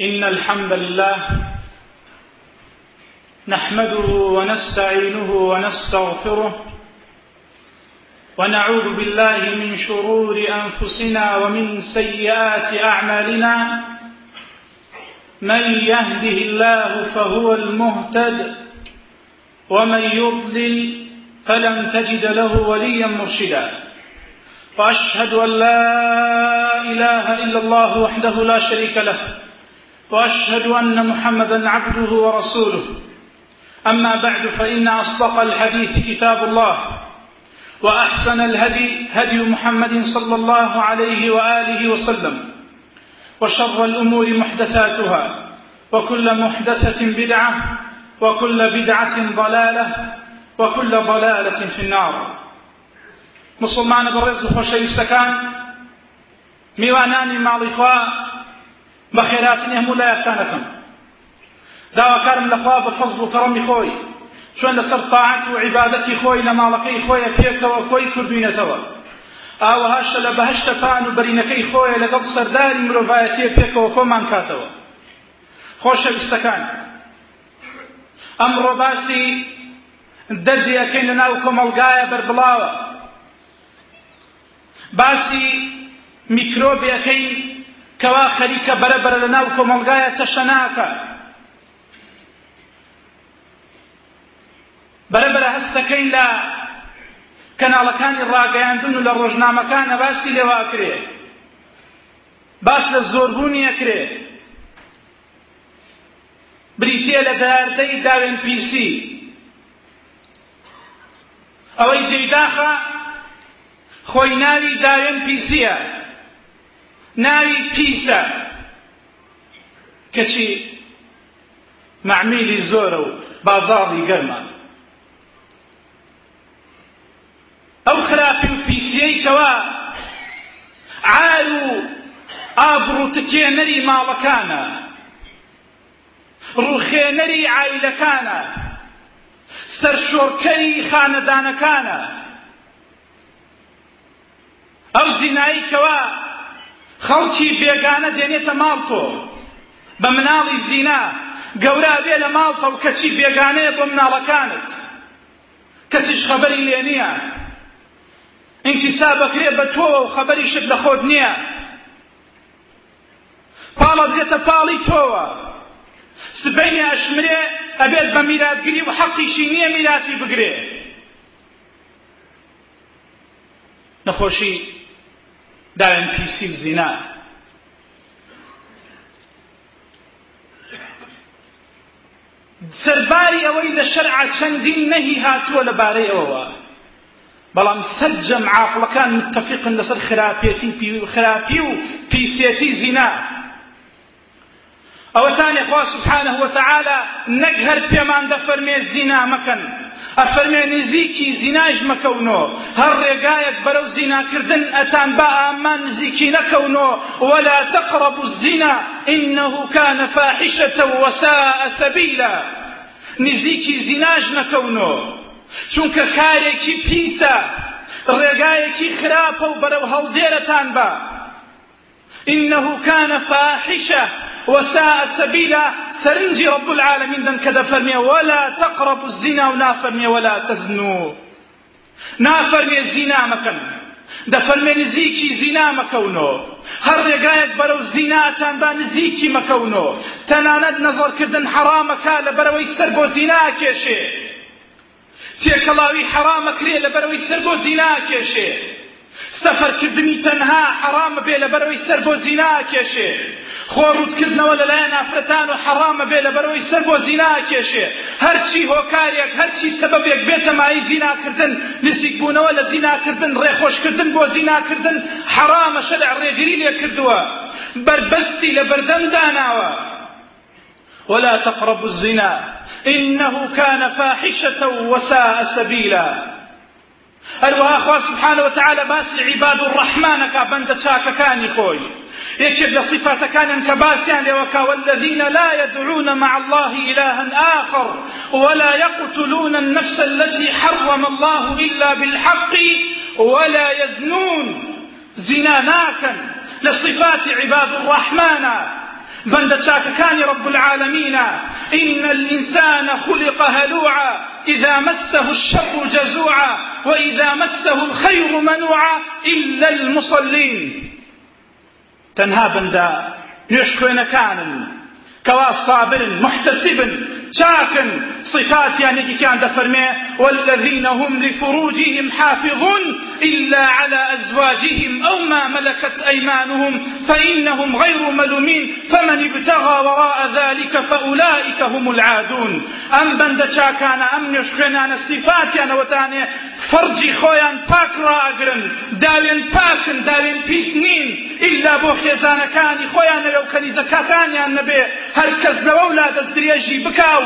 إن الحمد لله نحمده ونستعينه ونستغفره ونعوذ بالله من شرور أنفسنا ومن سيئات أعمالنا من يهده الله فهو المهتد ومن يضلل فلن تجد له وليا مرشدا وأشهد أن لا إله إلا الله وحده لا شريك له وأشهد أن محمدا عبده ورسوله. أما بعد فإن أصدق الحديث كتاب الله وأحسن الهدي هدي محمد صلى الله عليه وآله وسلم وشر الأمور محدثاتها وكل محدثة بدعة وكل بدعة ضلالة وكل ضلالة في النار. مسلمان خۆشەویستەکان میوانانی ماڵی خوا بە خێراتنی هەموو لایەکتانەکەم. داواکارم لەخوا بە فەزل و کەڕەمی خۆی چۆن لەسەر تاعەت و عیبادەتی خۆی لە ماڵەکەی خۆیە پێکەوە کۆی کردوینەتەوە ئاوەهاشە لە بەهشتە پان و بەرینەکەی خۆیە لەگەڵ سەرداری مرۆڤایەتیە پێکەوە کۆمان کاتەوە. خۆشەویستەکان ئەمڕۆ باسی دەردی ئەەکەین لە ناو کۆمەلگایە بەربڵاوە. باسی میکرۆبی ئەەکەین کەوا خەریکە بەرەبەرە لە ناو کۆمەلگایە تەشە ناکە بەرەبەرە هەستەکەی لە کەناڵەکانی ڕاگەیاندون و لە ڕۆژنامەکانە باسی لێواکرێ باس لە زۆربوونی ئەکرێ بریتێ لە داردەی داوێن پیسی. ئەوەی جێداخە خۆی ناوی داوێن پیسیە. ناوی پیسە. کەچی معمیلی زۆرە و بازاڕی گەرمە. ئەو خراپی و پیسیەی کەوا عال و ئابڕ و تکێنەری ماڵەکانە. ڕوخێنەری عیلەکانە. سەرشۆڕکەری خانەدانەکانە ئەو زینایی کەوا خەڵکی بێگانە دێنێتە ماڵتۆ بە مناڵی زینا گەورە بێ لە ماڵتە و کەچی بێگانەیە بۆ مناڵەکانت. کەچیش خەبەری لێ نییە. ئینتیساب بکرێ بە تۆوە و خەبەریشت لە خۆت نییە. پاڵە دێتە پاڵی تۆوە. سبەینی ئەشمرێ ئەبێت بە میراتگیری و حەقیشی نییە میراتی بگرێ. نەخۆشی داوێن پیسی و زینا. سەرباری ئەوەی لە شەرع چەندین نەهی هاتووە لەبارەی ئەوەوە. بەڵام سەرجەم عاقڵەکان متفقن لەسەر خراپێتی خراپی و پیسێتی زینا. ئەوەتانێ خوا سبحانه وتعالى نەک هەر پێمان دەفەرمێ زینا مەکەن. ئەفەرمێ نزیکی زیناش مەکەونەوە هەر ڕێگایەک بەرەو زیناکردن ئەتان بە ئامان نزیکی نەکەونەوە ولا تقربوا الزنا إنه كان فاحشة وساء سبيلا. نزیکی زیناش نەکەونەوە چونکە کارێکی پیسە ڕێگایەکی خراپە و بەرەو هەڵدێرەتان بە إنه كان فاحشة وساء سبيلا سرنجي رب العالمين دن كذا فرمي ولا تقربوا الزنا ونافرمي ولا تزنوا نافرمي الزنا مكن. ده فرمي نزيكي زنا مكونو. هر ڕێگایەک بەرەو زیناتان با نزیکی مەکەونەوە تەنانەت نەزەر کردن حرامەکە لە بەرەوەی سەر بۆ زینا کێشێ تێکەڵاوی حرامەکرێ لە بەرەوەی سەر بۆ زینا کێشێ سەفەرکردنی تەنها حرامە بێ لە بەرەوەی سەر بۆ زینا کێشێ خۆڕوتکردنەوە لەلایەن ئافرەتان و حەڕامە بێ لە بەرەوەی سەر بۆ زینا کێشێ. هەرچی هۆکارێک هەرچی سەبەبێک بێتە مای زیناکردن نزیک بوونەوە لە زیناکردن ڕێخۆشکردن بۆ زیناکردن حەرامە شەرع ڕێگری لێ کردووە. بربەستی لە بەردەم داناوە. ولا تقربوا الزنا إنه كان فاحشة وساء سبيلا. هەروەها خوا سبحانه وتعالى باسی عباد الرحمانەکە بەندە چاکەکانی خۆی یەکێک لە صفاتەکانیان کە لێوەکە والذين لا يدعون مع الله إلها آخر ولا يقتلون النفس التي حرم الله إلا بالحق ولا يزنون زنا ناكن لصفات عباد الرحمن بند كان رب العالمين. إن الإنسان خلق هلوعا إذا مسه الشر جزوعا وإذا مسه الخير منوعا إلا المصلين. تنها بندا يشكوين كان كوا صابر محتسب شاكن صفات يعني كان دفرمي والذين هم لفروجهم حافظون إلا على أزواجهم أو ما ملكت أيمانهم فإنهم غير ملومين فمن ابتغى وراء ذلك فأولئك هم العادون. أم بند شاكان أم نشخنا صفات يعني وتاني فەرجی خۆیان پاک ڕاگرن داوێن پاکن داوێن پیش نین. ئللا بۆ خێزانەکانی خۆیان لەو کەنیزەکەتانیان نەبێ. هەر کەس لەوە لا دەست درێژی بکاو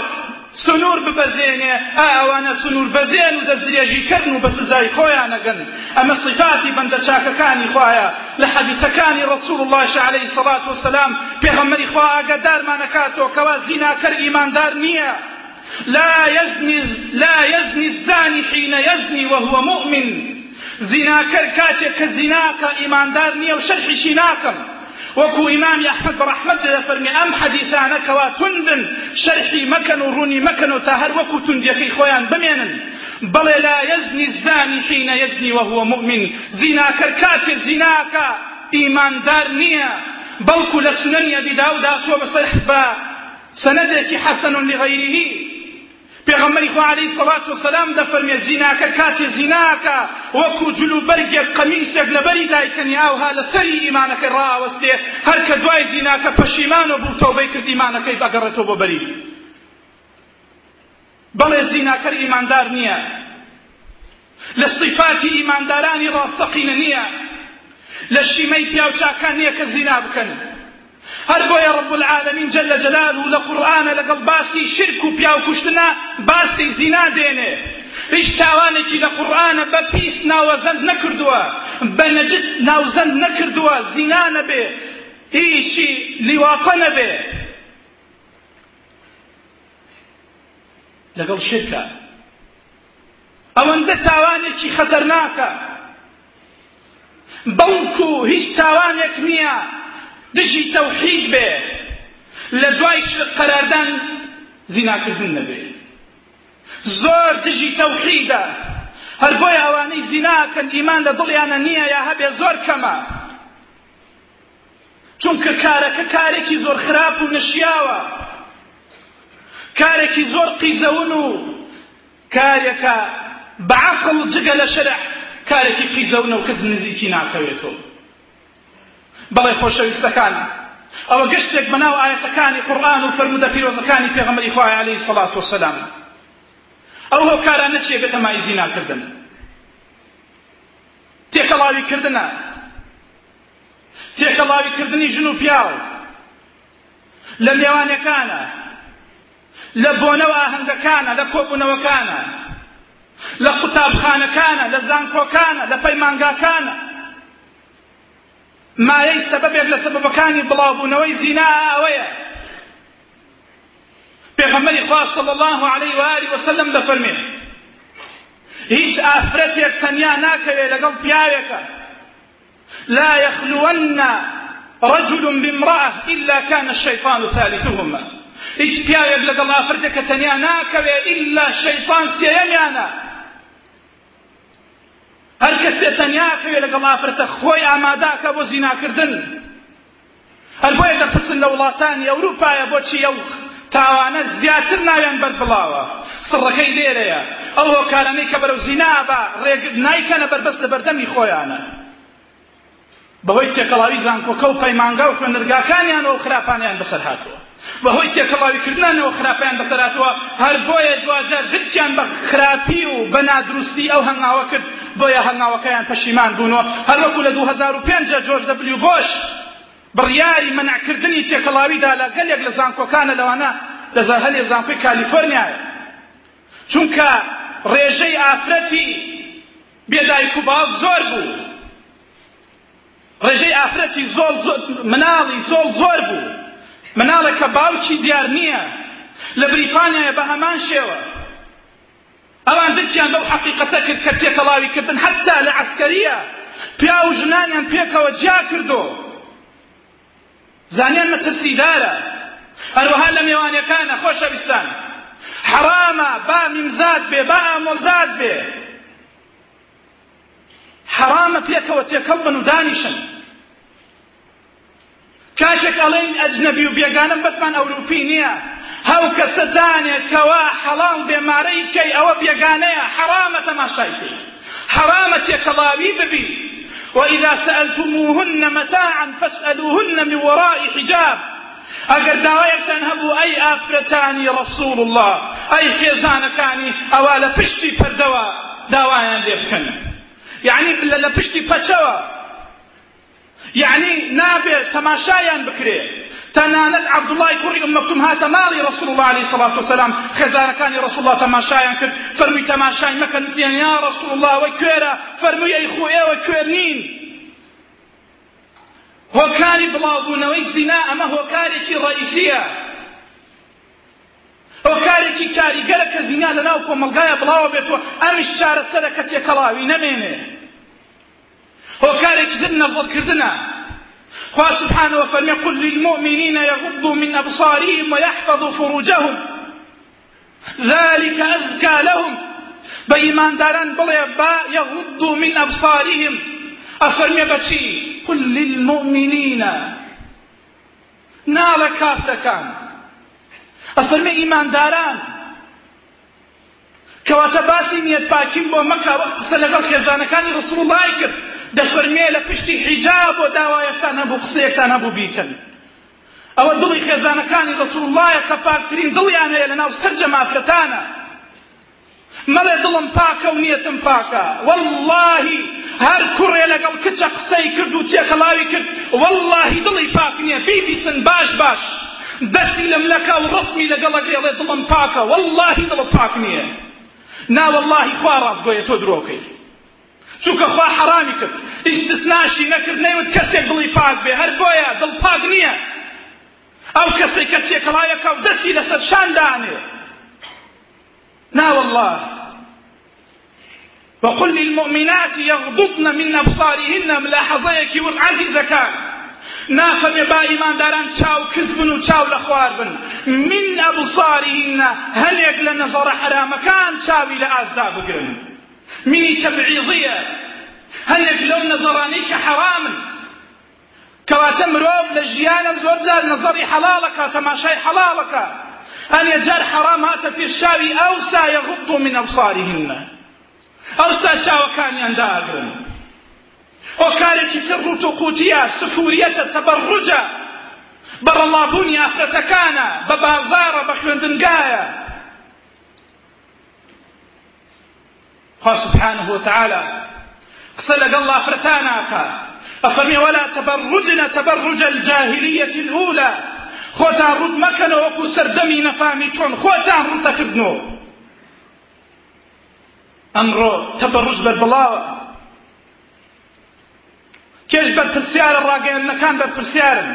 سنوور ببەزێنێ. ئاوانە سنوور بەزێن و دەستدرێژیکردن و بە سزای خۆیانەگەن ئەمە صفاتی بەندە چاکەکانی خۆیە. لە حەدیثەکانی ڕسول الله عليه سڵات وسلام پێغەمەری خوا ئاگەدارمانەکاتەوە کەوا زیناکەر ئیماندار نییە. لا يزني لا يزني الزاني حين يزني وهو مؤمن. زناكر كاتب كزناك إيمان دار نية وشرحي ناكم وكو إمام أحمد برحمة فرمي أم كوا تندن شرحي مكن وروني مكن وتاهر وكو تنديكي خويان بمينن. بل لا يزني الزاني حين يزني وهو مؤمن. زنا كركات زناك إيمان دار نية بلكو لسنن يبي داود أتوب بصرح با. سندك حسن لغيره. پێغەمبەری خوا عەلەیهی سەڵات وسەلام دەفەرمێ زیناکە کاتێ زیناکە وەکو جلو بەرگێک قەمیسێک لەبەری دایکەنی ئاوها لەسەری ئیمانەکەی ڕاوەستێ هەر کە دوای زیناکە پەشیمانەوە بوو تەوبەی کرد ئیمانەکەی بەگەڕێتەوە بۆ بەری. بەڵێ زیناکەر ئیماندار نییە. لە صفاتی ئیماندارانی ڕاستەقینە نییە. لە شیمەی پیاوچاکان نییە کە زینا بکەن. هەر بۆیە ڕب العالمین جل جلاله لە قورئانە لەگەڵ باسی شرک و پیاو کوشتنە باسی زینا دێنێ. هیچ تاوانێکی لە قورئانە بە پیس ناوەزەند نەکردووە بە نەجس ناوزەند نەکردووە زینا نەبێ هیچی لیواقە نەبێ. لەگەڵ شرکە. ئەوەندە تاوانێکی دژی تەوحید بێ. لە دوای قەراردان زیناکردن نەبێ. زۆر دژی تەوحیدە. هەر بۆی ئەوانەی زیناکەن ئیمان لە دڵیانە نییە یا هەبێ زۆر کەمە. چونکە کارەکە کارێکی زۆر خراپ و نشیاوە. کارێکی زۆر قیزەون و کارێکە بەعقڵ جگە لە شەرع. کارێکی قیزەونە و کەس نزیکی ناکەوێتەوە بەڵێ خۆشەویستەکان. ئەوە گشتێک بەناو ئاەتەکانی قورآن و فەرمودە پیرۆزەکانی پێغەمبەری خوای عەلەیهی سەڵات وسەلام ئەو هۆکارە نەچێ بێتە مای زیناکردن. تێکەڵاویکردنە. تێکەڵاویکردنی ژن و پیاو. لە میێوانەکانە لە بۆنەوە ئاهەنگەکانە لە کۆبوونەوەکانە. لە قوتابخانەکانە لە زانکۆکانە لە پەیمانگاکانە. مایەی سەبەبێک لە سەبەبەکانی بڵاوبوونەوەی زینا ئەوەیە پێغەمبەری خوا صلی الله عليه و آله وسلم دەفەرمێ هیچ ئافرەتێک تەنیا ناکەوێت لەگەڵ پیاوێکە لا يخلون رجل بامرأة إلا كان الشيطان ثالثهما. هیچ پیاوێک لەگەڵ ئافرەتێکە تەنیا ناکەوێت إلا شەیطان سێیەمیانە هەر کەسێ تەنیاکەوێت لەگەڵ ئافرەتە خۆی ئاماداکە بۆ زیناکردن. هەر بۆیە دەپرسن لە وڵاتانی ئەوروپایە بۆچی ئەو تاوانە زیاتر ناویان بەربڵاوە سڕەکەی لێرەیە ئەو هۆکارانەی کە بەرەو زینا بە ڕێگ نایکەنە بەربەست لە بەردەمی خۆیانە بەهۆی تێکەڵاوی زانکۆکە و پەیمانگا و خوێنەرگاکانیانەوە خراپانیان بەسەر هاتووە بەهۆی تێکەڵاویکردنەوە خراپیان بەسەراتەوە. هەر بۆیە دوجار دلچیان بە خراپی و بە نادروستی ئەو هەنگاوە کرد بۆیە هەنگاوەکەیان پەشیمان بوونەوە. هەروەکو لە 2005 جۆرج دەبلیو بۆش بڕیاری منعکردنی تێکەڵاویدا لە گەلێک لە زانکۆکانە لەوانە لە هەلێ زانکۆی کالیفۆرنیایە. چونکە ڕێژەی ئافرەتی بێدایک و باوک زۆر بوو. ڕێژەی ئافرەتی زۆر مناڵی زۆر زۆر بوو. مناڵێک کە باوکی دیار نییە. لە بریتانیایە بە هەمان شێوە. ئەوان دلکیان بەو حەقیقەتە کرد کە تێکەڵاوی کردن حتا لە عسکەریە. پیا و ژنانیان پێکەوە جیا کردو. زانیان مەترسیدارە. هەروەها لە میێوانەکانە خۆشەویستان. حرامە با میمزاد بێ با ئامۆزاد بێ. حرامە پێکەوە تێکەڵ بن و دانیشن. کاتێک ئەڵێن ئەجنەبی و بێگانم بەسمان ئەوروپی نییە. هەو کەسە دانێت کەوا حەڵاڵ بێمارەی کەی ئەوە بێگانەیە حرامە تەماشای کەی حرامە تێکەڵاوی ببی وإذا سألتموهن متاعا فاسألوهن من وراء حجاب. ئەگەر داوایەکتان هەبوو ئەی ئافرەتانی ڕسوول الله ئەی خێزانەکانی ئەوە لە پشتی پەردەوە داوایان لێ بکەن. یعنی لە پشتی یعنی نابێت تەماشایان بکرێ. تەنانەت عەبدوڵای کوڕی ئوم مەکتوم هاتە ماڵی ڕسول الله عليه الصلاة والسلام خێزانەکانی ڕسول الله تەماشایان کرد. فەرمووی تەماشای مەکەن وتیان یا ڕسول الله وەی کوێرە؟ فەرمووی ئەی خۆ ئێوە کوێر نین. هۆکاری بڵاوبوونەوەی زینا ئەمە هۆکارێکی ڕئیسیە. هۆکارێکی کاریگەرە کە زینا لەناو کۆمەلگایە بڵاوە بێتەوە ئەمیش چارەسەرە کە تێکەڵاوی نەمێنێ هۆکارێکی تر نەزڵکردنە خوا سبحانه وفرمي قل للمؤمنين يغضوا من أبصارهم ويحفظوا فروجهم. ذلك أزكى لهم. بإيمان داران بڵێ با يغضوا من أبصارهم. أفرمي بچي قل للمؤمنين. نال كافر كان أفرمي إيمان داران. باسی نیەت پاکیم بۆ مەکە وەخت قسە لەگەڵ خێزانەکانی ڕسوڵ الله کرد دەفەرمێ لە پشتی حیجاب بۆ داوایەکتان هەبوو قسەیەکتان هەبوو بیکەن. ئەوە دڵی خێزانەکانی ڕسوڵ اللهە کە پاکترین دڵیان هەیە لەناو سەرجە مافرەتانە مەڵێ دڵم پاکە و نیەتم پاکە. واللهی هەر کوڕێ لەگەڵ کچە قسەی کرد و تێکەڵاوی کرد. واللهی دڵی پاک نییە. بیبیسن باش باش. دەستی لە ملەکە و ڕسمی لەگەڵەگەڵێ دڵم پاکە. واللهی دڵت پاک نییە. نا واللهی خوا ڕاستگۆیە تۆ درۆکەی. چونکە خوا حرامی کرد. ئیستثناشی نەکرد نەیوت کەسێک دڵی پاک بێ. هەر بۆیە دڵ پاک نییە. ئەو کەسێک کە تێکەڵایەکە و دەستی لەسەر شان دانێ نا والله. وقل للمؤمنات يغضضن من أبصارهن ملاحظيك ور عزيزة كان نافەمێ با ئیمانداران چاو کز بن و چاو لە خوار بن من ئەبصارهن هەنێک لە نەزەڕە حرامەکان چاوی لە ئازدا بگرن. منی تەبعیضیە هەنێک لەو نەزەڕانەی کە حرامن کەواتە مرۆڤ لە ژیانە زۆر جار نەزەڕی حەڵاڵەکە تەماشای حەڵاڵەکە هەنێ جار حرام هاتە ئەوسا یەغض من ئەبصارهن ئەوستا چاوەکانیان داگرن هۆکارێکی تر ڕوت و قوتیە سفوریەتە تەبەڕوجە بەڕەڵابوونی ئافرەتەکانە بە بازارە بە خوێندنگایە خوا سبحانه وتعالى قسە لەگەڵ ئافرەتاناکە ئەفەرمێ ولا تبرجن تبرج الجاهلية الأولى خۆتان ڕوت مەکەنەوە وەکو سەردەمی نەفامی چۆن خۆتان ڕوتەکردنەوە ئەمڕۆ تەبەڕژ بەربڵاوە کێش بەرپرسیارە ڕاگەیاندنەکان بەرپرسیارن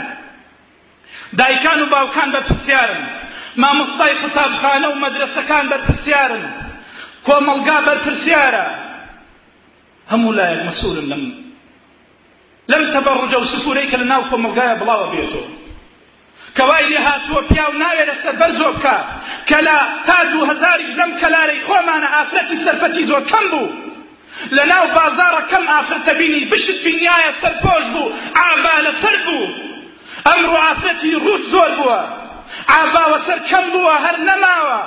دایکان و باوکان بەرپرسیارن مامۆستای قوتابخانە و مەدرسەکان بەرپرسیارن کۆمەلگا بەرپرسیارە؟ هەموو لایەک مەسوولن لەم لەم تەبەڕجە و سفورەی کە لە ناو کۆمەلگایە بڵاوە بێتەوە کەوای لێ هاتووە پیا و ناوێ لەسەر بەرزۆ بکە کە لە تا دوو هەزاریش لەم کەلارەی خۆمانە ئافرەتی سەرپەتی زۆر کەم بوو. لە ناو بازارە کەم ئافرەتە بینی بشت بینیایە سەرپۆش بوو ئابا لەسەر بوو. ئەمڕۆ ئافرەتی ڕوت زۆر بووە. ئاباوە سەر کەم بووە هەر نەماوە.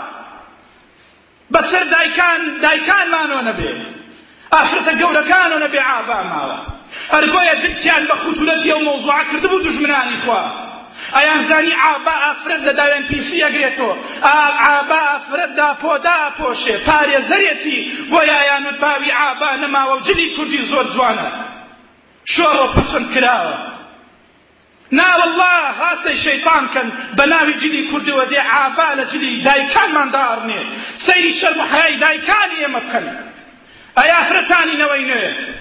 بەسەر دایکان دایکانمانەوە نەبێ. ئافرەتە گەورەکانەوە نەبێ ئابا ماوە هەر بۆیە دکیان بە خوتورەتی ئەو مۆزوعە کردبوو دوژمنانی خوا. ئەیان زانی ئابا ئافرەت لە داوێن پیسی ئەگرێتەوە. ئابا ئافرەت داپۆدا ئەپۆشێ پارێزەرێتی بۆیە ئەیانوت باوی ئابا نەماوە جلی کوردی زۆر جوانە. شۆڕۆ پەسەند کراوە. ناو الله هاسی شیطان کن بناوی جلی کردی و دی عافا لجلی دایکان من دارنی سیری شرم حیای دایکانی ام بکن ای آخرتانی نوینه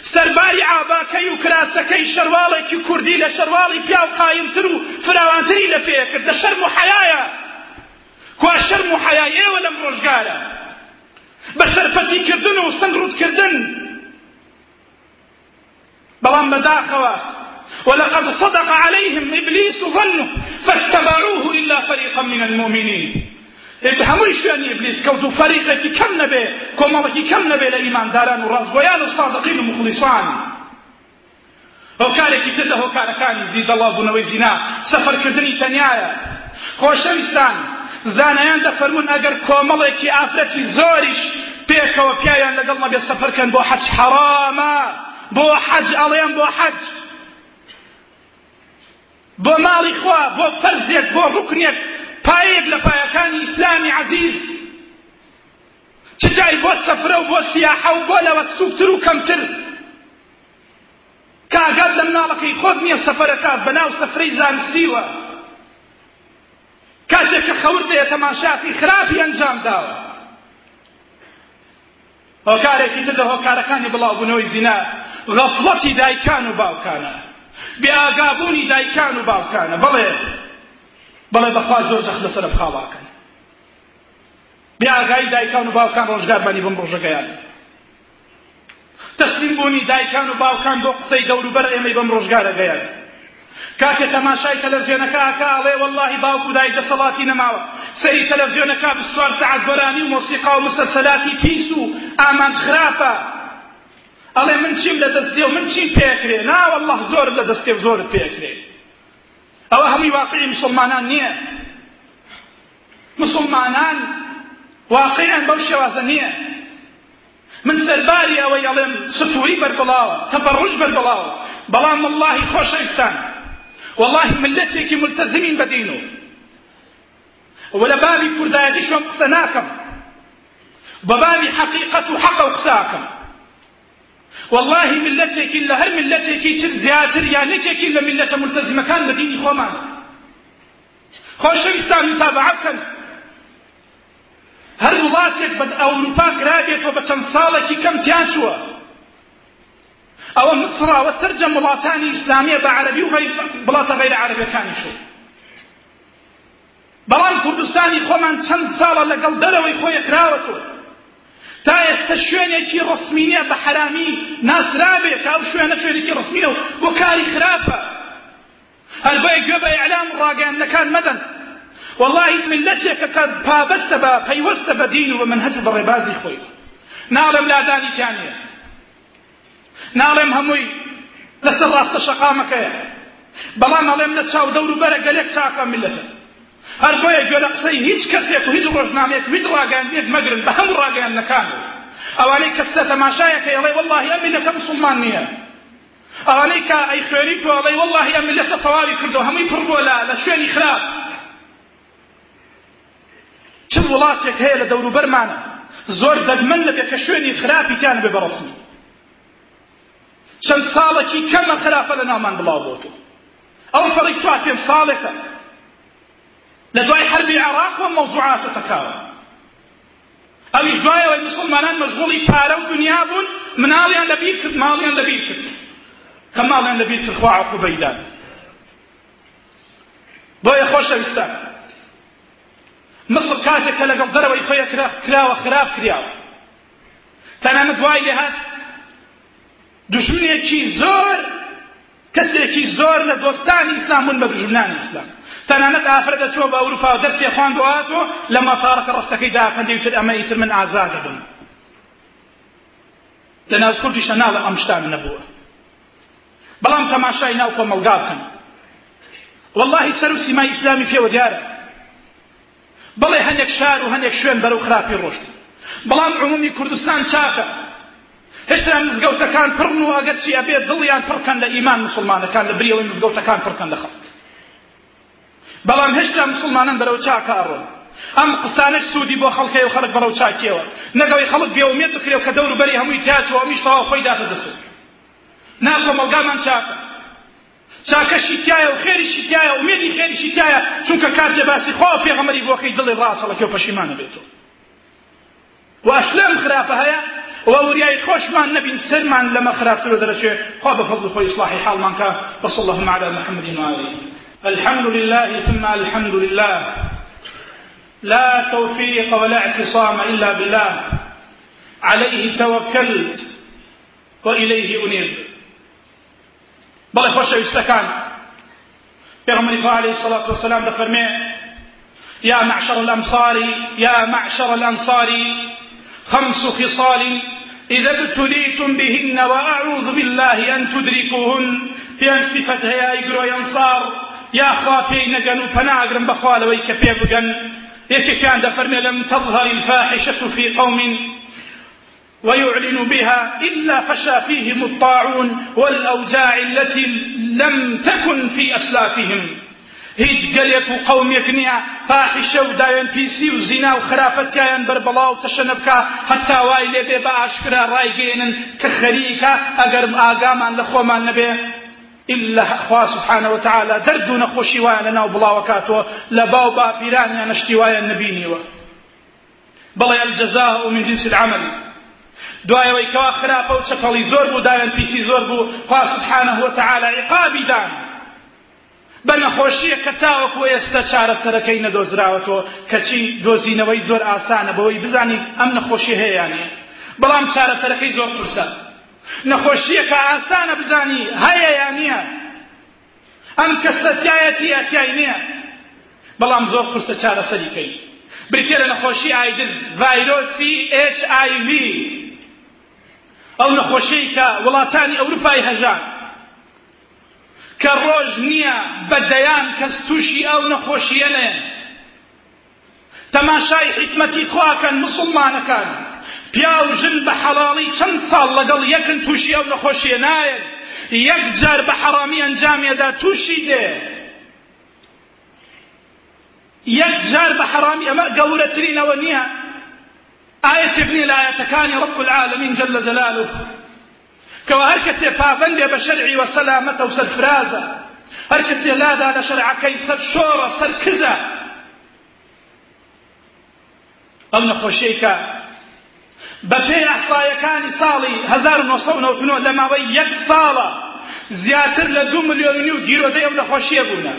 سەرباری ئاباکەی و کراسەکەی شەرواڵێکی کوردی لە شەرواڵی پیاو قایمتر و فراوانتری لە پێکرد لە شەرم و حەیایە کوا شەرم و حەیای ئێوە لەم ڕۆژگارە. بە سەرپەتیکردن و سنگڕوتکردن بەڵام بەداخەوە. ولقد صدق عليهم إبليس ظنه فاتبعوه إلا فريقا من المؤمنين. هەمووی شوێنی ئبلیس کەوت و فەریقێکی کەم نەبێ کۆمەڵێکی کەم نەبێ لە ئیمانداران و ڕازگۆیان و سادقین و مخلیصان هۆکارێکی تر لە هۆکارەکانی زیدەڵا بوونەوەی زینا سەفەرکردنی تەنیایە خۆشەویستان زانایان دەفەرمون ئەگەر کۆمەڵێکی ئافرەتی زۆریش پێکەوە پیاویان لەگەڵ نەبێ سەفەرکەن بۆ حەج حەرامە بۆ حەج ئەڵێن بۆ حەج بۆ ماڵی خوا بۆ فەرزێک بۆ ڕوکنێک پایەک لە پایەکانی ئیسلامی عزیز. چ جای بۆ سەفرە و بۆ سیاحە و بۆ لەوە سوکتر و کەمتر. کاگات لە مناڵەکەی خۆت نییە سەفەرەکە بەناو سەفرەی زانستیوە کاتێک کە خەور دێ تەماشاتی خراپی ئەنجام داوە. هۆکارێکی تر لە هۆکارەکانی بڵاوبوونەوەی زینا غەفڵەتی دایکان و باوکانە. بێئاگابوونی دایکان و باوکانە. بڵێ بەڵێ بەخوا زۆر جەخ لەسەر بخاڵاکەن بێئاگایی دایکان و باوکان ڕۆژگار بەنی بم ڕۆژەکەیان. تەسلیم بوونی دایکان و باوکان بۆ قسەی دەوروبەر ئێمەی بەم ڕۆژگارە گەیان کاتێ تەماشای تەلەڤزیۆنەکە ئاکا ئەڵێ وەڵڵاهی باوکو دایک دەسەڵاتی نەماوە. سەری تەلەڤزیۆنەکە بچوار سەعات گۆرانی و مۆسیقا و مسەلسەلاتی پیس و ئامانج خراپە ئەڵێ من چیم لە دەستێ و من چیم پێکرێ نا والله زۆر لە دەستێ و زۆرت پێکرێ ئەوە هەمووی واقعی مسلمانان نییە مسلمانان واقعیان بەو شێوازە نییە من سەرباری ئەوەی ئەڵێم سفوری بەربڵاوە تەپەڕژ بەربڵاوە بەڵام واللهی خۆشەویستان والله ملەتێکی ملتەزمین بەدین و لە بابی کوردایەتی شۆم قسە ناکەم بە بابی حەقیقەت و حەقە و قساکەم والله ملەتێکی لە هەر ملەتێکی تر زیاتر یانێکێکی لە ملەتە ملتەزمەکان بە دینی خۆمان خۆشەویستان متابعە بکەن هەر وڵاتێک بە ئەوروپا کرابێتەوە بە چەند ساڵێکی کەم تیان چووە. ئەوە مسڕەوە سەرجە وڵاتانی ئیسلامیە بە عەربی و وڵاتە غەیر عەربیەکانی شو. بەڵام کوردستانی خۆمان چەند ساڵە لەگەڵ دەرەوەی خۆی کراوەتەوە. تا ئێستا شوێنێکی ڕسمینە بە حرامی ناسرابێ کە ئەو شوێنە شوێنێکی ڕسمیە و بۆ کاری خراپە. هەر بۆیە گوێ بە ئیعلام ڕاگەیاندەکان مەدەن. والله ملەتێکە کە پابەستە بە پەیوەستە بە دین و بە منهەج و بەڕێبازی خۆی. ناڵێم لادانیتیانە ناڵێم هەمووی لەسەر ڕاستە شەقامەکەیە. بەڵام هەڵێم لە چاو دەور و بەرە گەلێک چاکە ملەتە هەر بۆیە گوێ لە قسەی هیچ کەسێک و هیچ ڕۆژنامێک هیچ ڕاگەاندێک مەگرن بە هەموو ڕاگەیاندەکان ئەوانەی کە قسە تەماشایەکە ئەڵێ والله ئەم ملەتە مسلمان نییە. ئەوانەی کە ئەی خوێنی تۆ ئەڵێ والله ئەم ملەتە تەواوی کردو هەمووی پڕ بۆ لە شوێنی خراپ. چ وڵاتێک هەیە لە دەوروبەرمانە؟ زۆر دەگمەن لەبێ کە شوێنی خراپی تیان بێ بەڕسمی چەند ساڵێکی کەمە خراپە لە ناومان بڵاو بۆتو ئەو پەڕی چوار پێم ساڵێکە. لە دوای حربی عراق و مەوزوعاتە تەکاوە ئەویش دوایەوەی مسلمانان مەشغوڵی پارە و دنیا بوون مناڵیان لەبیر کرد ماڵیان لەبیر کرد. کە ماڵیان لەبیر کرد خوا عقوبەیدان بۆیە خۆشەویستان مصر کاتێک کە لەگەڵ دەرەوەی خۆی کراوە خراپ کراوە تەنانەت دوای لێهات دژمنێکی زۆر کەسێکی زۆر لە دۆستانی ئیسلام بوون بە دژمنانی ئیسلام. تەنانەت ئافرە دەچوە بە ئەوروپا و دەرسێ خواندوهاتەوە لە مەتارەکە ڕفتەکەی داکەندی وتر ئەمە ئیتر من ئازادە بم لەناو کوردیشە ناڵە ئەم شتان نەبووە. بەڵام تەماشای ناو کۆمەلگا بکەن. والله سەر و سیمای ئیسلامی پێوە دیارە. بەڵێ هەندێک شار و هەندێک شوێن بەرەو خراپی ڕۆشت. بەڵام عمومی کوردستان چاکە. هێشتا مزگەوتەکان پڕن و ئەگەر چی ئەبێت دڵیان پڕکەن لە ئیمان مسلمانەکان لە بریەوەی مزگەوتەکان پڕکەن لە خەڵک بەڵام هێشتا مسلمانان بەرەو چاکە ئەڕۆن ئەم قسانش سوودی بۆ خەڵکەی و خەڵک بەرەو چاکیەوە. نەگەوەی خەڵک بێومێت بکرێ کە دەور بەری هەمووی تیاچەوە ئەمیش تەواو خۆی داتە دەسوت ناکۆ مەڵگامان چاکە. چاکەشی تایە و خێریشی تایە و مێدی خێریشی تایە چونکە کارتێ باسی خوا پێغەمەری بۆکەی دڵی ڕاچەڵەکە و پەشیمانە بێتەوە. واش لەم خراپە هەیە خوشمان نبي سرمان لما خرابت له درجة. خوا بفضل خوي إصلاح حال مانك وصلى اللهم على محمد وآله. الحمد لله ثم الحمد لله. لا توفيق ولا اعتصام إلا بالله. عليه توكلت وإليه أنيب. بەڵێ خۆشەویستەکان پێغەمبەری خوا عليه الصلاة والسلام دەفەرمێ يا معشر الأمصار يا معشر الأنصار. خمس خصال إذا ابتليتم بهن وأعوذ بالله أن تدركوهن. في أن صفتها يا إقرأ ينصار يا أخوا بي نقن وبناقرن بخوالوي كبير بقن يتكان دفرمي لم تظهر الفاحشة في قوم ويعلن بها إلا فشى فيهم الطاعون والأوجاع التي لم تكن في أسلافهم. هیچ گەلێک و قەومێک نییە. فاحیشە و داوێن پیسی و زینا و خراپەتیان بەربەڵا و تەشەنە بکە هەتا وای لێبێ بە ئاشکرا ڕایگەێنن کە خەریکە ئەگەر ئاگامان لە خۆمان نەبێ. إلا خوا سبحانه وتعالى دردو نخوشي وانا ناو بلاوكاتو لباو باپیران یا نشتی وایا نبینیوە بەڵێ الجزاء من جنس العمل. دوایەوەی کەوا خراپە و چەقەڵی زۆر بوو دایان پیسی زۆر بوو. خوا سبحانه وتعالى عقابی دان. بە نەخۆشیە کە تاوەکو ئێستا چارەسەرەکەی نەدۆزراوەتەوە. کەچی دۆزینەوەی زۆر ئاسانە بەوەی بزانی ئەم نەخۆشی هەیەیانێ. بەڵام چارەسەرەکەی زۆر قورسە. نەخۆشیە کە ئاسانە بزانی هەیە یان نییە. ئەم کەسەتیایەتی ئەتیای نییە. بەڵام زۆر قورسە چارەسەریکەی بریتێ لە نەخۆشی ئایدز ڤایرۆسی HIV ئەو نەخۆشەی کە وڵاتانی ئەوروپای هەژان کە ڕۆژ نییە بەدەیان کەس تووشی ئەو نەخۆشیە نێن تەماشای حکمەتی خواکەن مسلمانەکان. پیا و ژن بە حەڵاڵی چەند ساڵ لەگەڵ یەکن تووشی ئەو نەخۆشیە نایەن. یەک جار بە حەڕامی ئەنجامێدا تووشی دێ. یەک جار بە حەڕامی ئەمە گەورەترینەوە نییە. ئاەتێک نیە لە ئاەتەکانی ڕب العالمین جل جلاله. کەوا هەر کەسێ پابندێ بە شەرعی وە سەلامەتە و سەرفرازە هەر کەسێ لادا لە شەرعەکەی سەر شۆڕە سەر کزە ئەو نەخۆشیەی کە بە پێی ئەحسایەکانی ساڵی 1990 لە ماوەی یەک ساڵە زیاتر لە دو ملیۆن و گیرۆدەی ئەو نەخۆشیە بوونە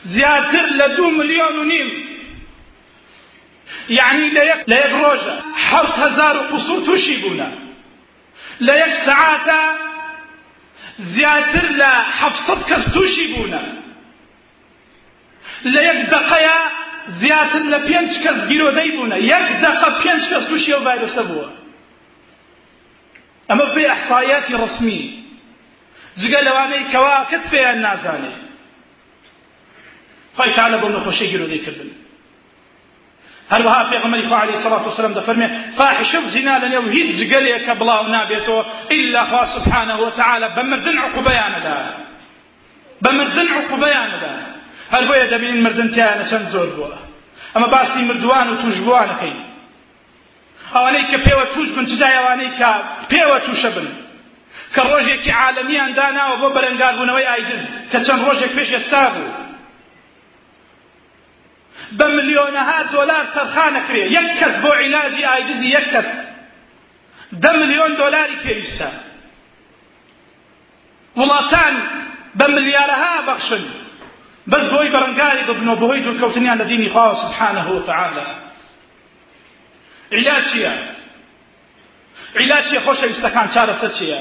زیاتر لە دو ملیۆن و نیم یعنی لە یەک هەزار و قوسوور تووشی لە یەک سەعاتە زیاتر لە حەفسەد کەس تووشی بوونە لە یەک دقەیە زیاتر لە پێنج کەس گیرۆدەی بوونە یەک دقە پێنج کەس تووشی ئەو ڤایرۆسە بووە ئەمە بێ ئەحسایەتی ڕسمی جگە لەوانەی کەوا کەس پێیان نازانێ کردن هەروەها پێغەمبەری خوا عەلەیهی سەڵات وسەلام دەفەرمێ فاحشە و زینا لەنێو هیچ جگەلێکە بڵاو نابێتەوە ئیلا خوا سبحانه وتعالى بە مردن عقوبەیانەدا بە مردن عقوبەیانەدا هەر بۆیە دەبینین مردن تیانە چەند زۆر بووە؟ ئەمە باسی مردووان و توشبووانەکەین ئەوانەی کە پێوە توش بن چجای ئەوانەی کە پێوە توشە بن؟ کە ڕۆژێکی عالەمیان داناوە بۆ بەرەنگاربوونەوەی ئایدز کە چەند ڕۆژێک پێش ئێستا بوو. بە ملیۆنەها دۆلار تەرخانەکرێ یەک کەس بۆ عیلاجی ئایدزی یەک کەس دە ملیۆن دۆلاری پێویستە وڵاتان بە ملیارەها بەخشن. بەس بۆی بەڕنگاری ببنەوە بەهۆی دوورکەوتنیان لە دینی خوا سبحانه وتعالى عیلاج چییە؟ عیلاج چیە خۆشەویستەکان چارەسەر چییە؟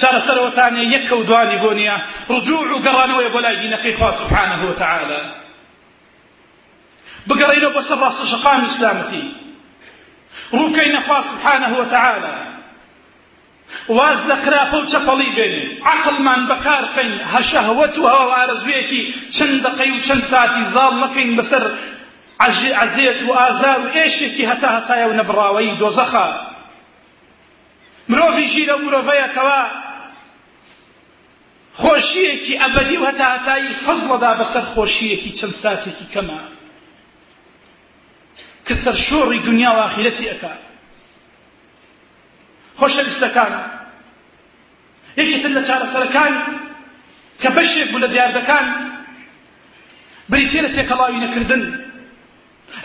چارەسەرەوەتانێ یەک کەوتوانی بۆ نییە ڕجوع و گەڕانەوەی بۆ لای دینەکەی خوا سبحانه وتعالى بگەڕێنەوە بۆ سەر ڕاستەشەقانی ئیسلامەتی ڕووکەینە خوا سبحانه وتعالى. واز لە خراپە و چەپەڵی بێنێ عقلمان بەکار خەین هەشەهوەت و هەوا ئارەزوویەکی چەند دقەی و چەند ساتی زاڵ نەکەین بەسەر عزیێت و ئازار و ئێشێکی هەتا هەتایە و نەبڕاوەی دۆزەخە مرۆڤی ژیرە مرۆڤەیەکەوە خۆشیەکی ئەبەدی و هەتا هەتایی فەزڵەدا بەسەر خۆشیەکی چەند ساتێکی کەمە کە سەرشۆڕی دنیا و ئاخیرەتی ئەکا. خۆشەویستەکان یەکێتر لە چارەسەرەکان کە بەشێک بوو لە دیاردەکان. بریتێ لە تێکەڵاوی نەکردن.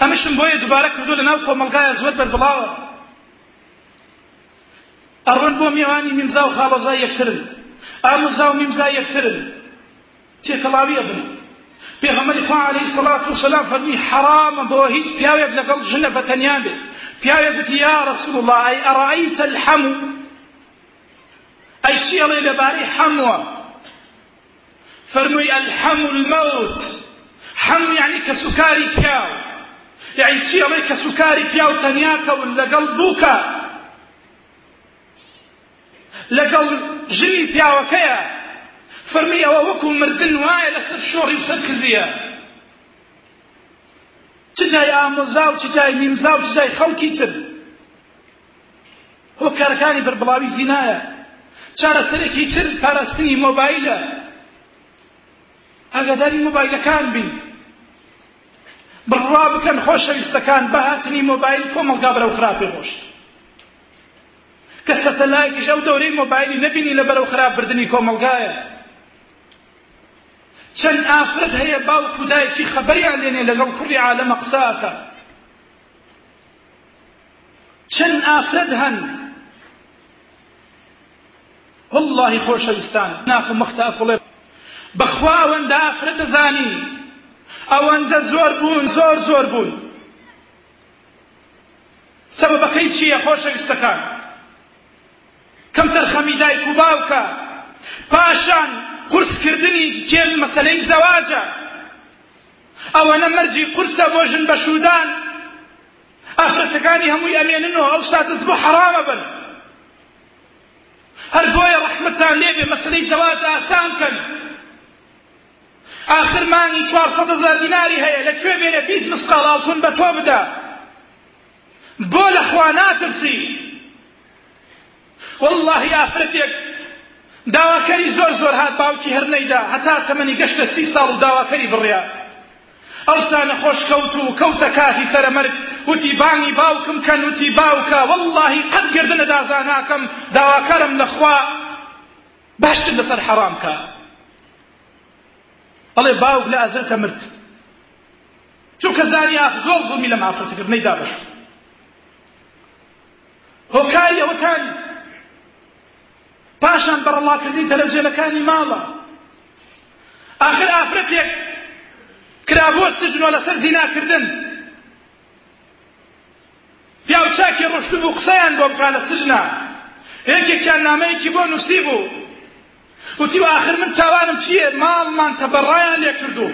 ئەمەشم بۆیە دووبارە کردو لە ناو کۆمەلگایە زۆر بەربڵاوە. ئەڕۆن بۆ میێوانی میمزا و خاڵۆزای یەکترن. ئاموزا و میمزا یەکترن. تێکەڵاویە بن پێغەمبەری خوا عەلەیهی سەڵات وسەلام فەرمی حرامە بۆ هیچ پیاوێک لەگەڵ ژنە بەتەنیا بێت پیاوێک گوتی یا رەسوول الله ئەی ئەڕەئیتە الحەمو؟ ئەی چیڵێ لەبارەی حەموە فەرمووی ئەلحەم المەوت حەم یعنی کە سوکاری پیاو. یعنی چیڵێ کە سوکاری پیاو تەنیا کەون لەگەڵ دووکە لەگەڵ ژنی پیاوەکەیە. فەرمی ئەوە وەکو مردن وایە لەسەر شۆڕی و سەر کزیە چ جای ئامۆزا و چ جای نیمزا و چ جای خەڵکی تر؟ هۆکارەکانی بەربڵاوی زینایە. چارەسەرێکی تر پاراستنی مۆبایلە. ئاگاداری مۆبایلەکان بین. بڕوا بکەن خۆشەویستەکان بەهاتنی مۆبایل کۆمەڵگا بەرەو خراپێ ڕۆشت کە سەتەلایتیش ئەو دەورەی مۆبایلی نەبینی لە بەرەو خراپ بردننی کۆمەلگایە چەند ئافرەت هەیە باوکو دایکی خەبەریان لێنێ لەگەڵ کوڕی عالەمە قساکە. چەند ئافرەت هەن. والله خۆشەویستان. ناف مەختا بڵێ بەخوا ئەوەندە ئافرەت دەزانی. ئەوەندە زۆر بوون زۆر زۆر بوون. سەبەبەکەی چییە خۆشەویستەکان؟ کەم تەرخەمی دایک و باوکە. پاشان قورسکردنی کێل مەسەلەی زەواجە؟ ئەوەنە مەرجی قورسە بۆ ژن بەشودان ئافرەتەکانی هەمووی ئەمێننەوە ئەو ساتەز بۆ حرامە بن. هەر بۆیە ڕەحمەتان لێبێ مەسەلەی زەواج ئاسان کەن. آخر مانگی چوارسەد هەزار دیناری هەیە لەکوێ بێرە بیست مسقال ئاڵتون بە تۆ بدە. بۆ لە خوا ناترسی والله ئافرەتێک داواکەری زۆر زۆر هات باوکی هەر نەیدا. هەتا تەمەنی گەشتە سی ساڵ و داواکەری بڕیا. ئەوسانە خۆش کەوت و کەوتە کاتی سەرەمەرگ وتی بانگی باوکم کەن وتی باوکە. واللهی قەت گردنە دازاناکەم. داواکەرم لەخوا باشتر لەسەر حەرام کە. بەڵێ باوک لە ئەزرتە مرد. چونکە زانی ئاخ زۆر زڵمی لەم ئافرەتەکردنەی دابەش هۆکاری ئەوەتانی پاشان بەڕەڵاکردنی تەلەڤیزیۆنەکانی ماڵە. آخر ئافرەتێک کرابۆ سژنۆ لەسەر زیناکردن. پیاو چاکی ڕۆشت بوو قسەیان بۆ بکا لە سژنا یەکێکیان نامەیەکی بۆ نووسی بوو. وتی و آخر من تاوانم چییە؟ ماڵمان تەبەڕایان لێ کردوم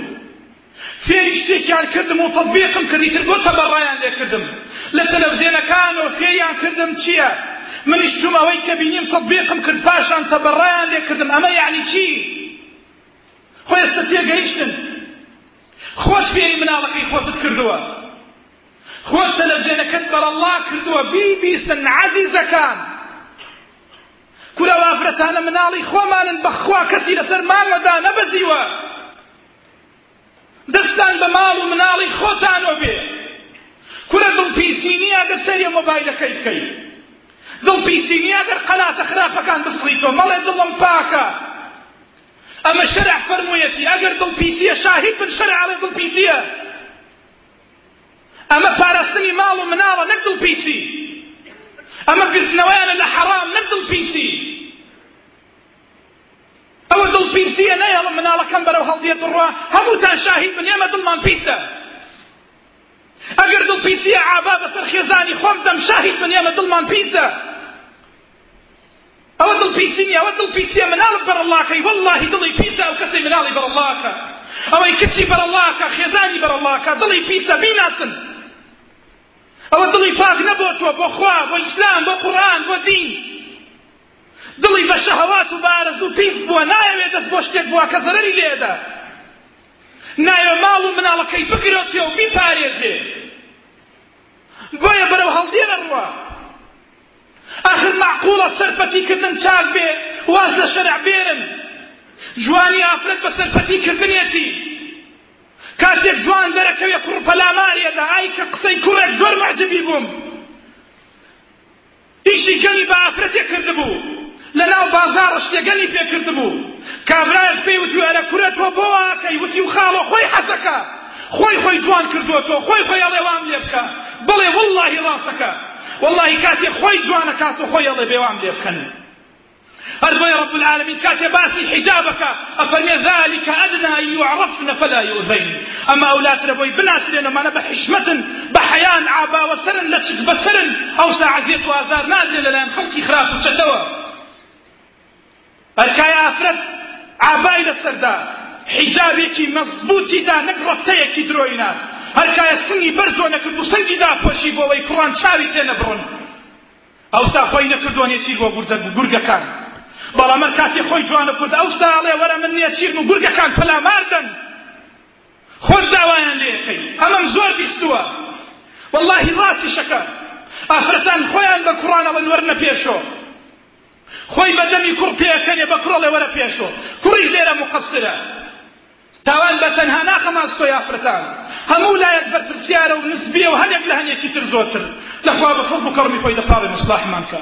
فێری شتێکیان کردم و تەطبیقم کردی تر بۆ تەبەڕایان لێ کردم. لە تەلەڤزیۆنەکانەوە فێریان کردم چییە؟ منیش چوم ئەوەی کە بینیم تەطبیقم کرد پاشان تەبەڕایان لێ کردم. ئەمە یعنی چی؟ خۆی ئێستا تێگەیشتن خۆت فێری مناڵەکەی خۆتت کردووە خۆت تەلەڤزیۆنەکەت بەرەڵا کردووە بیبیسن عەزیزەکان کورە وافرەتانە مناڵی خۆمانن بەخوا کەسی لەسەر مانگەدا نەبەزیوە. دەستان بە ماڵ و مناڵی خۆتانەوە بێ. کورە دڵپیسینی ئەگەر سەریە مۆبایلەکەی بکەی دڵپیسینی ئەگەر قەلاتە خراپەکان بسڕیتەوە مەڵێ دڵم پاکە ئەمە شەرع فەرموویەتی ئەگەر دڵپیسیە شاهید بن شەرع ئەڵێ دڵپیسیە ئەمە پاراستنی ماڵ و مناڵە نەک دڵپیسی ئەمە گرتنەوەیانە لە حەرام نەک دڵپیسی ئەوە دڵپیسیە نەیەڵم مناڵەکەم بەرەو هەڵدێت بڕوا هەمووتان شاهید بن ئێمە دڵمان پیسە ئەگەر دڵپیسیە عابا بەسەر خێزانی خۆم دەم شاهید بن ئێمە دڵمان پیسە ئەوە دڵپیسینی ئەوە دڵپیسیە مناڵت بەرەڵاکەی واللهی دڵی پیسە ئەو کەسەی مناڵی بەرەڵاکە ئەوەی کچی بەرەڵاکە خێزانی بەرەڵاکە دڵی پیسە بیناسن ئەوە دڵی پاک نەبۆ تۆ بۆ خوا بۆ ئیسلام بۆ قورآن بۆ دین. دڵی بە شەهەوات و بارز و پیس بووە نایەوێت دەست بۆ شتێک بووە کە زەرەری لێدە نایە ماڵ و سەرپەتیکردن چاک بێ واز لە شەرع بێرن. جوانی ئافرەت بە سەرپەتیکردنیەتی کاتێک جوان دەرەکەوێ کوڕ پەلامارێدا ئای کە قسەی کوڕێک زۆر معجبی بووم. ئیشی گەلی بە ئافرەتێک کردبوو. لە ناو بازاڕە شتێگەلی پێ کردبوو. کابرایەک پێی وتی ئەرە کورە تۆ بۆ واکەی وتی و خاڵۆ خۆی حەزەکە. خۆی خۆی جوان کردووە تۆ خۆی خۆی ئەڵێ وام لێ بکە. بڵێ واللهی ڕاستەکە. واللهی کاتێک خۆی جوانە کات و خۆی ئەڵێ بێوام لێ بکەن رب العالمين كاتب باسي حجابك. أفرمي ذلك أدنى أن يعرفن فلا يؤذين. أما أولاد ربوي بناسرين ما نبا حشمة بحيان عابا وسرن لتشك بسرن أو ساعة زيت وأزار نازل لأن خلقي خراف وتشدوا. ئەرکای ئافرەت ئابای لەسەردا حیجابێکی درۆینا هەرکایە سنگی بەرزۆ نەکرد و سنگی داپۆشی بۆەوەی کوڕان چاوی تێ نەبڕن. ئەوستا خۆی نەکردوانێ چیر بۆ گورگەکان. بەڵام هەر کاتێ خۆی جوانە کورد ئەوستا ئەڵێ وەرە من نییە چیرن و گورگەکان پەلاماردن خۆت داوایان لێەکەی ئەمەم زۆر بیستووە. واللهی ڕاستی شەکە. ئافرەتان خۆیان بە کوڕانەوە وەرنە پێشۆ خۆی بەدەمی کوڕ پێەکەنێ بە کوڕڵێ وەرە پێشۆ. کوڕیش لێرە مقصرە. تاوان بە تەنها ناخەماستۆی ئافرەتان. هەموو لایەک بەرپرسیارە و نسبیە و هەندێک لە هەندێکی تر زۆرتر. لەخوا بە فەضل و کەڕمی خۆی دەپاڕی مصلاحمان کە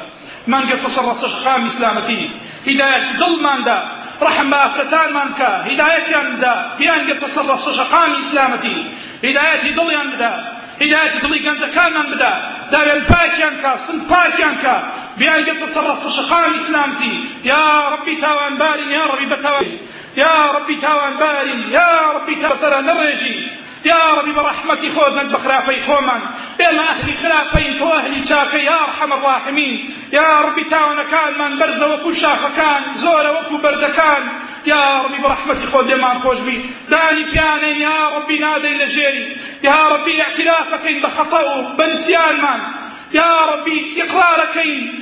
مانگە فەسەر ڕەسەش خام ئیسلامەتی. هیدایەتی دڵماندا. ڕحم بە ئافرەتانمان کە هیدایەتیان بدا. بیانگە فەسەر ڕەسەش خام ئیسلامەتی. هیدایەتی دڵیان بدا. هدایەتی دڵی گەنجەکانمان بدا. داوێن پاکیان کە سند پاکیان کە بیانگە فەسەر ڕەسەش خام ئیسلامەتی. یا ڕبی تاوانبارین یا ڕبی بەتاوان يا ربي تاوان باري يا ربي تبسر نرجي. يا ربي برحمتي خذنا بخرافي خومن. يا أهلي خلافين تو أهلي شاكي يا أرحم الراحمين. يا ربي تاوان كان من برز وكو شاف كان زور وكو برد كان. يا ربي برحمتي خذ يمان خوش بي. داني بيانين يا ربي نادي لجيري. يا ربي اعترافك بخطأ بنسيان من. يا ربي إقرارك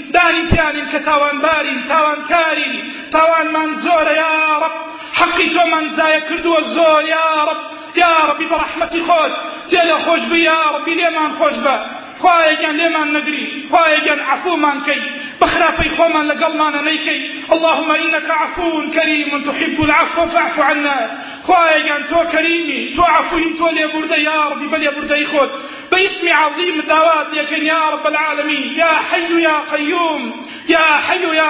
داني بيانين كتاوان بارين تاوان كارين. تاوان من زور يا رب. حقی تۆمان زایە کردووە زۆر یا رب یا ربی بە ڕەحمەتی خۆت. تێ لە خۆش بی یا ربی لێمان خۆش بە. خوایەکیان لێمان نەگری خوایەکیان عفومان کەی. بخرافەی خۆمان لەگەڵمانە نەیکەی. اللهم إنك عفو كريم تحب العفو فاعف عنا. خوایەکیان تۆ کەریمی تۆ عفوین تۆ لێبوردە یا ربی بە لێبوردەی خۆت. باسم عظيم دعوات لكن يا رب العالمين يا حي يا قيوم يا حي يا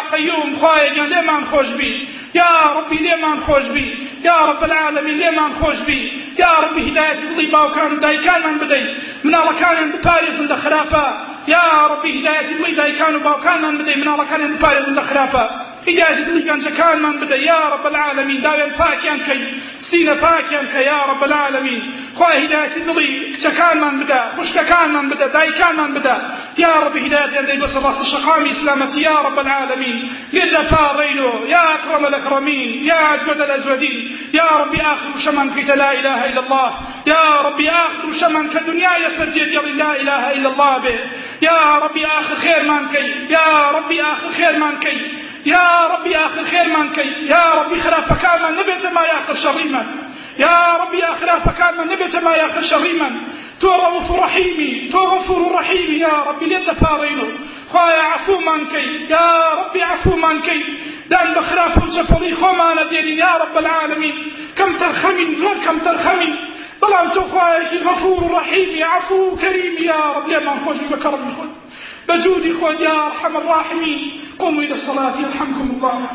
خوايا لمن خوش بي يا ربي لێمان خۆش بی. یا رب العالمین لێمان خۆش بی. یا ربی هدایەتی دڵی باوکان و دایکانمان بدەیت. مناڵەکانیان بپارێزن لە خراپە. یا ربی هدایەتی دڵی دایکان و باوکانمان بدەیت مناڵەکانیان بپارێزن لە خراپە. هدایەتی دڵی گەنجەکانمان بدە یا رب العالمین داوێن پاکیان کەی سینە پاکیان کە یا رب العالمین خوای هدایەتی دڵی کچەکانمان بدە خوشکەکانمان بدە دایکانمان بدە یا رب هدایەتیان دەی بەسەر ڕاستی شەقامی ئیسلامەتی یا رب العالمین لێدە پاڕێنۆ یا ئەکرەمە الأكرمين يا أجود الأجودين. يا ربي آخر شمن كيت لا إله إلا الله. يا ربي آخر شمن كدنيا يستجد يلي لا إله إلا الله به. يا ربي آخر خير من كي يا ربي آخر خير من كي. يا ربي آخر خير من كي يا ربي خلاف كان من نبت ما يآخر شر من. يا ربي آخر فكان من نبت ما يآخر شر من. تو رؤوف رحيمي تو غفور رحيم يا ربي ليد بارينو خوايا عفو من كي يا ربي عفو من كي دان بخلاف وجفلي خوانا ديني يا رب العالمين. كم ترخمين زور كم ترخمين. بلان تو خوايا غفور رحيم عفو كريم يا رب. لما خوش بكرم خود بجودي خود يا أرحم الراحمين. قوموا إلى الصلاة يرحمكم الله.